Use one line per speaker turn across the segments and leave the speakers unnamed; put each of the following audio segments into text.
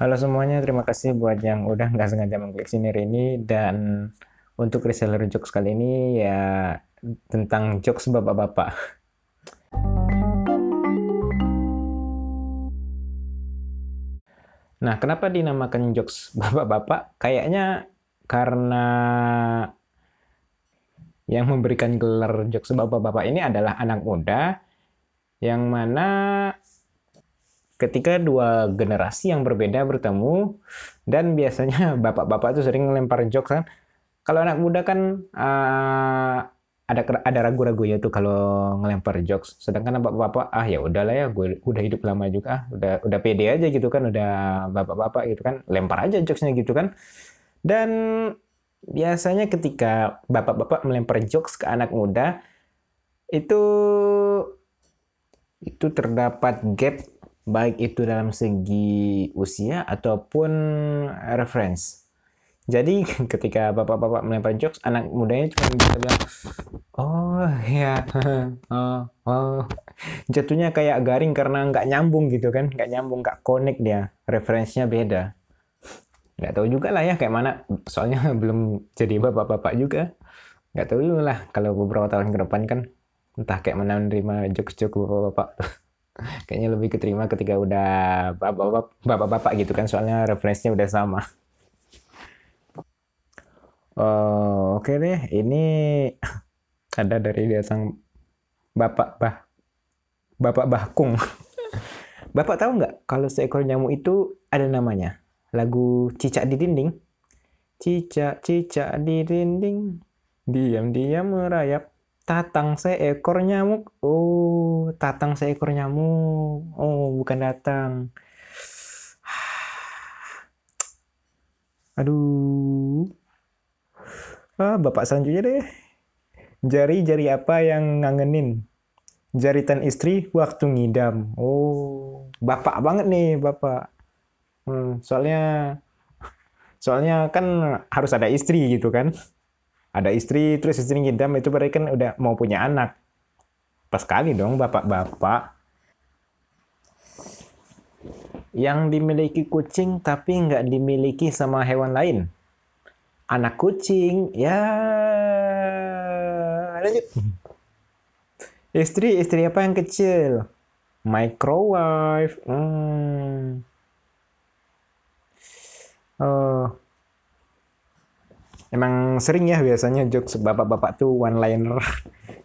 Halo semuanya, terima kasih buat yang udah nggak sengaja mengklik sini ini dan untuk reseller jokes kali ini ya tentang jokes bapak-bapak. Nah, kenapa dinamakan jokes bapak-bapak? Kayaknya karena yang memberikan gelar jokes bapak-bapak ini adalah anak muda yang mana ketika dua generasi yang berbeda bertemu dan biasanya bapak-bapak itu sering ngelempar jokes kan kalau anak muda kan uh, ada ada ragu-ragu ya tuh kalau ngelempar jokes. Sedangkan bapak-bapak ah ya udahlah ya gue udah hidup lama juga ah udah udah pede aja gitu kan udah bapak-bapak gitu kan lempar aja jokesnya gitu kan. Dan biasanya ketika bapak-bapak melempar jokes ke anak muda itu itu terdapat gap baik itu dalam segi usia ataupun reference. Jadi ketika bapak-bapak melempar jokes, anak mudanya cuma bisa bilang, oh ya, oh, oh. Jatuhnya kayak garing karena nggak nyambung gitu kan, nggak nyambung, nggak connect dia, referensinya beda. Nggak tahu juga lah ya kayak mana. Soalnya belum jadi bapak-bapak juga. Nggak tahu lah kalau beberapa tahun ke depan kan entah kayak mana menerima jokes-jokes bapak-bapak kayaknya lebih keterima ketika udah bapak-bapak gitu kan soalnya referensinya udah sama. Oh, oke okay deh. Ini ada dari datang bapak bah bapak bahkung. Bapak tahu nggak kalau seekor nyamuk itu ada namanya? Lagu cicak di dinding. Cicak, cicak di dinding, diam-diam merayap. Tatang seekor nyamuk. Oh, tatang seekor nyamuk. Oh, bukan datang. Aduh. Ah, bapak selanjutnya deh. Jari-jari apa yang ngangenin? Jaritan istri waktu ngidam. Oh, bapak banget nih, bapak. Hmm, soalnya soalnya kan harus ada istri gitu kan. Ada istri terus istri ngidam itu berarti kan udah mau punya anak. Pas kali dong bapak-bapak. Yang dimiliki kucing tapi nggak dimiliki sama hewan lain. Anak kucing, ya lanjut. Istri, istri apa yang kecil? Microwave. Hmm. Oh. Emang sering ya biasanya jokes bapak-bapak tuh one liner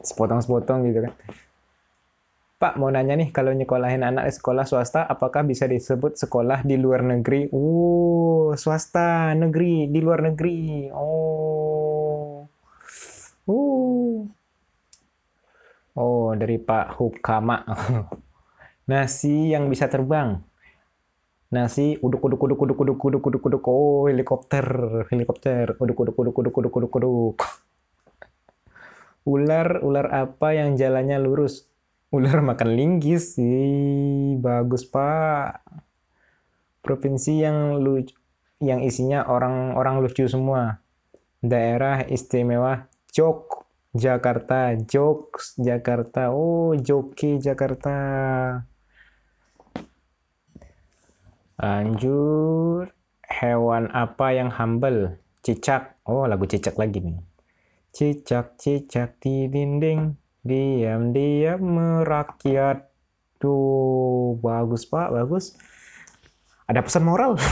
sepotong-sepotong gitu kan. Pak mau nanya nih kalau nyekolahin anak di sekolah swasta apakah bisa disebut sekolah di luar negeri? Oh, swasta negeri di luar negeri. Oh. Uh. Oh, dari Pak Hukama. Nasi yang bisa terbang nasi uduk uduk uduk uduk uduk uduk uduk uduk oh helikopter helikopter uduk uduk uduk uduk uduk uduk uduk ular ular apa yang jalannya lurus ular makan linggis sih bagus pak provinsi yang lucu yang isinya orang-orang lucu semua daerah istimewa Jok Jakarta Jokes Jakarta oh Joki Jakarta Lanjut, hewan apa yang humble? Cicak. Oh, lagu cicak lagi nih. Cicak, cicak di dinding, diam-diam merakyat. Tuh, bagus pak, bagus. Ada pesan moral.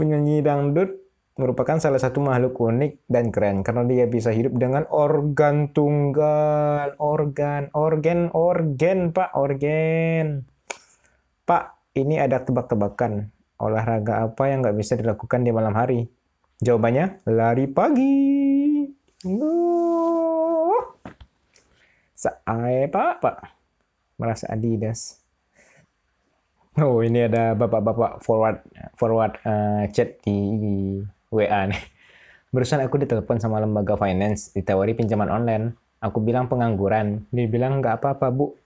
Penyanyi dangdut merupakan salah satu makhluk unik dan keren karena dia bisa hidup dengan organ tunggal, organ, organ, organ, Pak, organ. Pak, ini ada tebak-tebakan. Olahraga apa yang nggak bisa dilakukan di malam hari? Jawabannya, lari pagi. Saya Pak, Pak. Merasa Adidas. Oh, ini ada bapak-bapak forward forward uh, chat di, di WA nih. Barusan aku ditelepon sama lembaga finance, ditawari pinjaman online. Aku bilang pengangguran. Dia bilang nggak apa-apa, Bu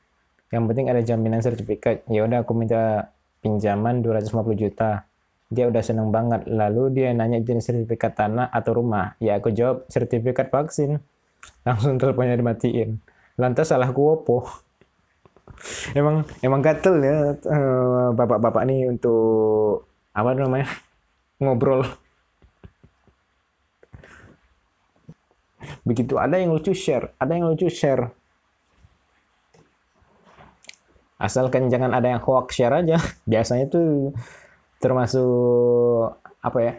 yang penting ada jaminan sertifikat. Ya udah aku minta pinjaman 250 juta. Dia udah seneng banget. Lalu dia nanya jenis sertifikat tanah atau rumah. Ya aku jawab sertifikat vaksin. Langsung teleponnya dimatiin. Lantas salahku opo emang emang gatel ya eh, bapak-bapak nih untuk apa namanya ngobrol. Begitu ada yang lucu share. Ada yang lucu share asalkan jangan ada yang hoax share aja. Biasanya tuh termasuk apa ya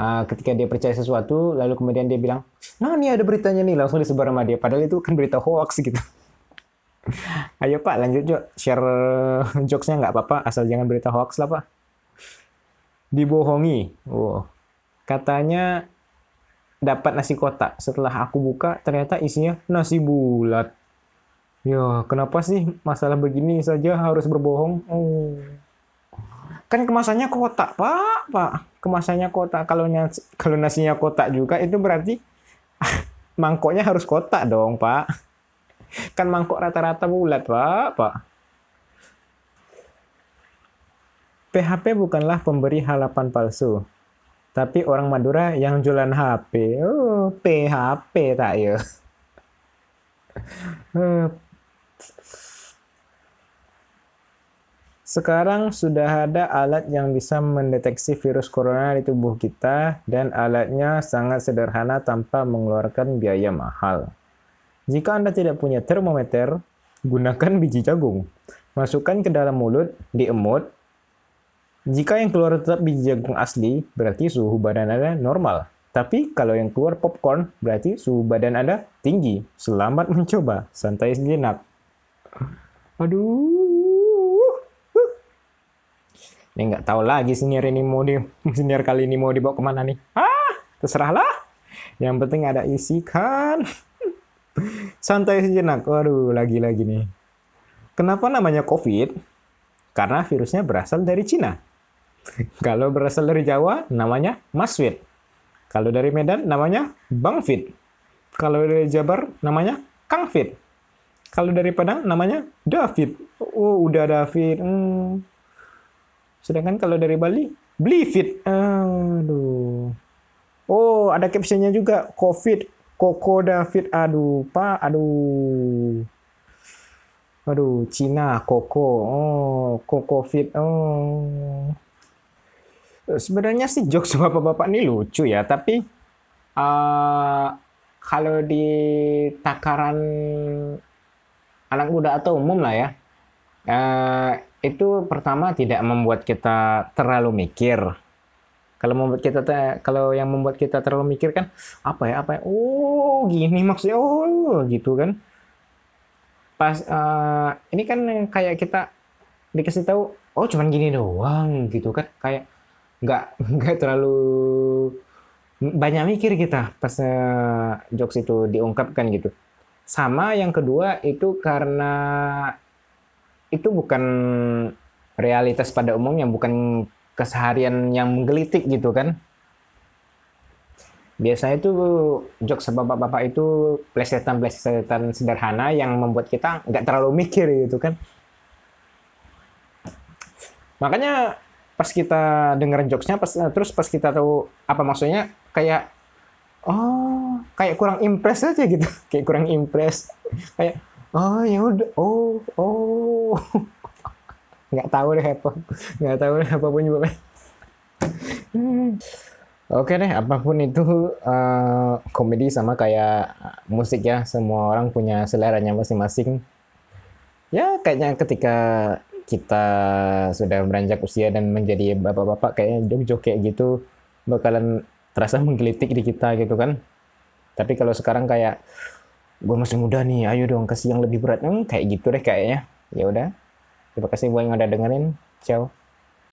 uh, ketika dia percaya sesuatu lalu kemudian dia bilang nah ini ada beritanya nih langsung disebar sama dia. Padahal itu kan berita hoax gitu. Ayo pak lanjut yuk share jokesnya nggak apa-apa asal jangan berita hoax lah pak. Dibohongi. Oh katanya dapat nasi kotak. Setelah aku buka ternyata isinya nasi bulat Ya, kenapa sih masalah begini saja harus berbohong? Oh. Kan kemasannya kotak, Pak. Pak, kemasannya kotak. Kalau kalau nasinya kotak juga itu berarti mangkoknya harus kotak dong, Pak. Kan mangkok rata-rata bulat, Pak, Pak. PHP bukanlah pemberi halapan palsu, tapi orang Madura yang jualan HP. Oh, PHP tak ya? Sekarang sudah ada alat yang bisa mendeteksi virus corona di tubuh kita dan alatnya sangat sederhana tanpa mengeluarkan biaya mahal. Jika Anda tidak punya termometer, gunakan biji jagung. Masukkan ke dalam mulut, diemut. Jika yang keluar tetap biji jagung asli, berarti suhu badan Anda normal. Tapi kalau yang keluar popcorn, berarti suhu badan Anda tinggi. Selamat mencoba. Santai sejenak. Aduh. Ini nggak tahu lagi senior ini mau di senior kali ini mau dibawa ke mana nih? Ah, terserahlah. Yang penting ada isi kan. Santai sejenak. Waduh, lagi-lagi nih. Kenapa namanya COVID? Karena virusnya berasal dari Cina. Kalau berasal dari Jawa, namanya Masfit. Kalau dari Medan, namanya Bangfit. Kalau dari Jabar, namanya Kangfit. Kalau dari Padang namanya David. Oh, udah David. Hmm. Sedangkan kalau dari Bali, Blifit. Aduh. Oh, ada captionnya juga. Covid, Koko David. Aduh, Pak. Aduh. Aduh, Cina, Koko. Oh, Koko Fit. Oh. Sebenarnya sih jokes bapak-bapak ini lucu ya, tapi uh, kalau di takaran anak muda atau umum lah ya, uh, itu pertama tidak membuat kita terlalu mikir. Kalau membuat kita kalau yang membuat kita terlalu mikir kan apa ya apa ya? Oh gini maksudnya oh gitu kan. Pas uh, ini kan kayak kita dikasih tahu oh cuman gini doang gitu kan. Kayak nggak nggak terlalu banyak mikir kita pas uh, jokes itu diungkapkan gitu sama yang kedua itu karena itu bukan realitas pada umumnya, bukan keseharian yang menggelitik gitu kan. Biasanya itu jokes bapak-bapak itu plesetan-plesetan sederhana yang membuat kita nggak terlalu mikir gitu kan. Makanya pas kita dengerin jokesnya, pas, terus pas kita tahu apa maksudnya, kayak oh kayak kurang impress aja gitu. Kayak kurang impress kayak oh ya udah. Oh oh. Nggak tahu deh apa nggak tahu deh apa pun juga Oke deh, apa pun itu uh, komedi sama kayak musik ya, semua orang punya seleranya masing-masing. Ya kayaknya ketika kita sudah beranjak usia dan menjadi bapak-bapak kayaknya jok-jok kayak gitu bakalan terasa menggelitik di kita gitu kan tapi kalau sekarang kayak gue masih muda nih ayo dong kasih yang lebih berat. Hmm, kayak gitu deh kayaknya. Ya udah. Terima kasih buat yang udah dengerin. Ciao